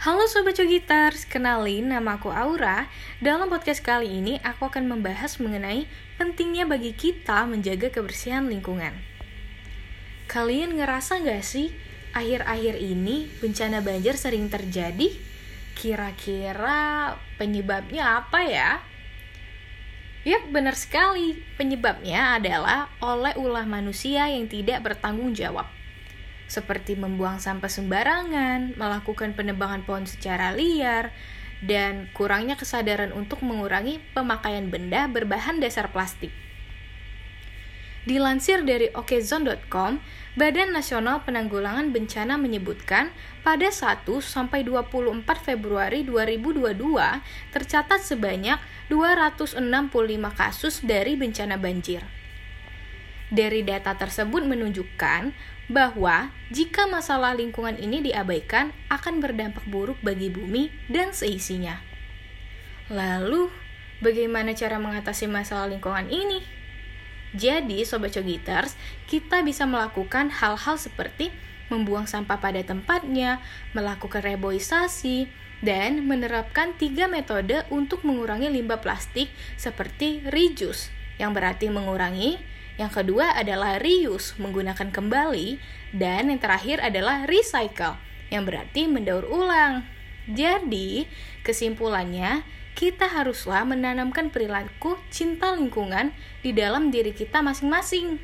Halo Sobat Cogiters, kenalin nama aku Aura. Dalam podcast kali ini aku akan membahas mengenai pentingnya bagi kita menjaga kebersihan lingkungan. Kalian ngerasa gak sih akhir-akhir ini bencana banjir sering terjadi? Kira-kira penyebabnya apa ya? Yap, benar sekali. Penyebabnya adalah oleh ulah manusia yang tidak bertanggung jawab seperti membuang sampah sembarangan, melakukan penebangan pohon secara liar, dan kurangnya kesadaran untuk mengurangi pemakaian benda berbahan dasar plastik. Dilansir dari okezone.com, Badan Nasional Penanggulangan Bencana menyebutkan pada 1 sampai 24 Februari 2022 tercatat sebanyak 265 kasus dari bencana banjir. Dari data tersebut menunjukkan bahwa jika masalah lingkungan ini diabaikan akan berdampak buruk bagi bumi dan seisinya. Lalu, bagaimana cara mengatasi masalah lingkungan ini? Jadi, Sobat Cogiters, kita bisa melakukan hal-hal seperti membuang sampah pada tempatnya, melakukan reboisasi, dan menerapkan tiga metode untuk mengurangi limbah plastik seperti reduce, yang berarti mengurangi, yang kedua adalah reuse, menggunakan kembali. Dan yang terakhir adalah recycle, yang berarti mendaur ulang. Jadi, kesimpulannya, kita haruslah menanamkan perilaku cinta lingkungan di dalam diri kita masing-masing.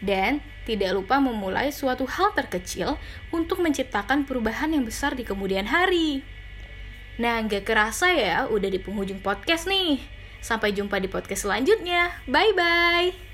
Dan tidak lupa memulai suatu hal terkecil untuk menciptakan perubahan yang besar di kemudian hari. Nah, gak kerasa ya, udah di penghujung podcast nih. Sampai jumpa di podcast selanjutnya. Bye-bye.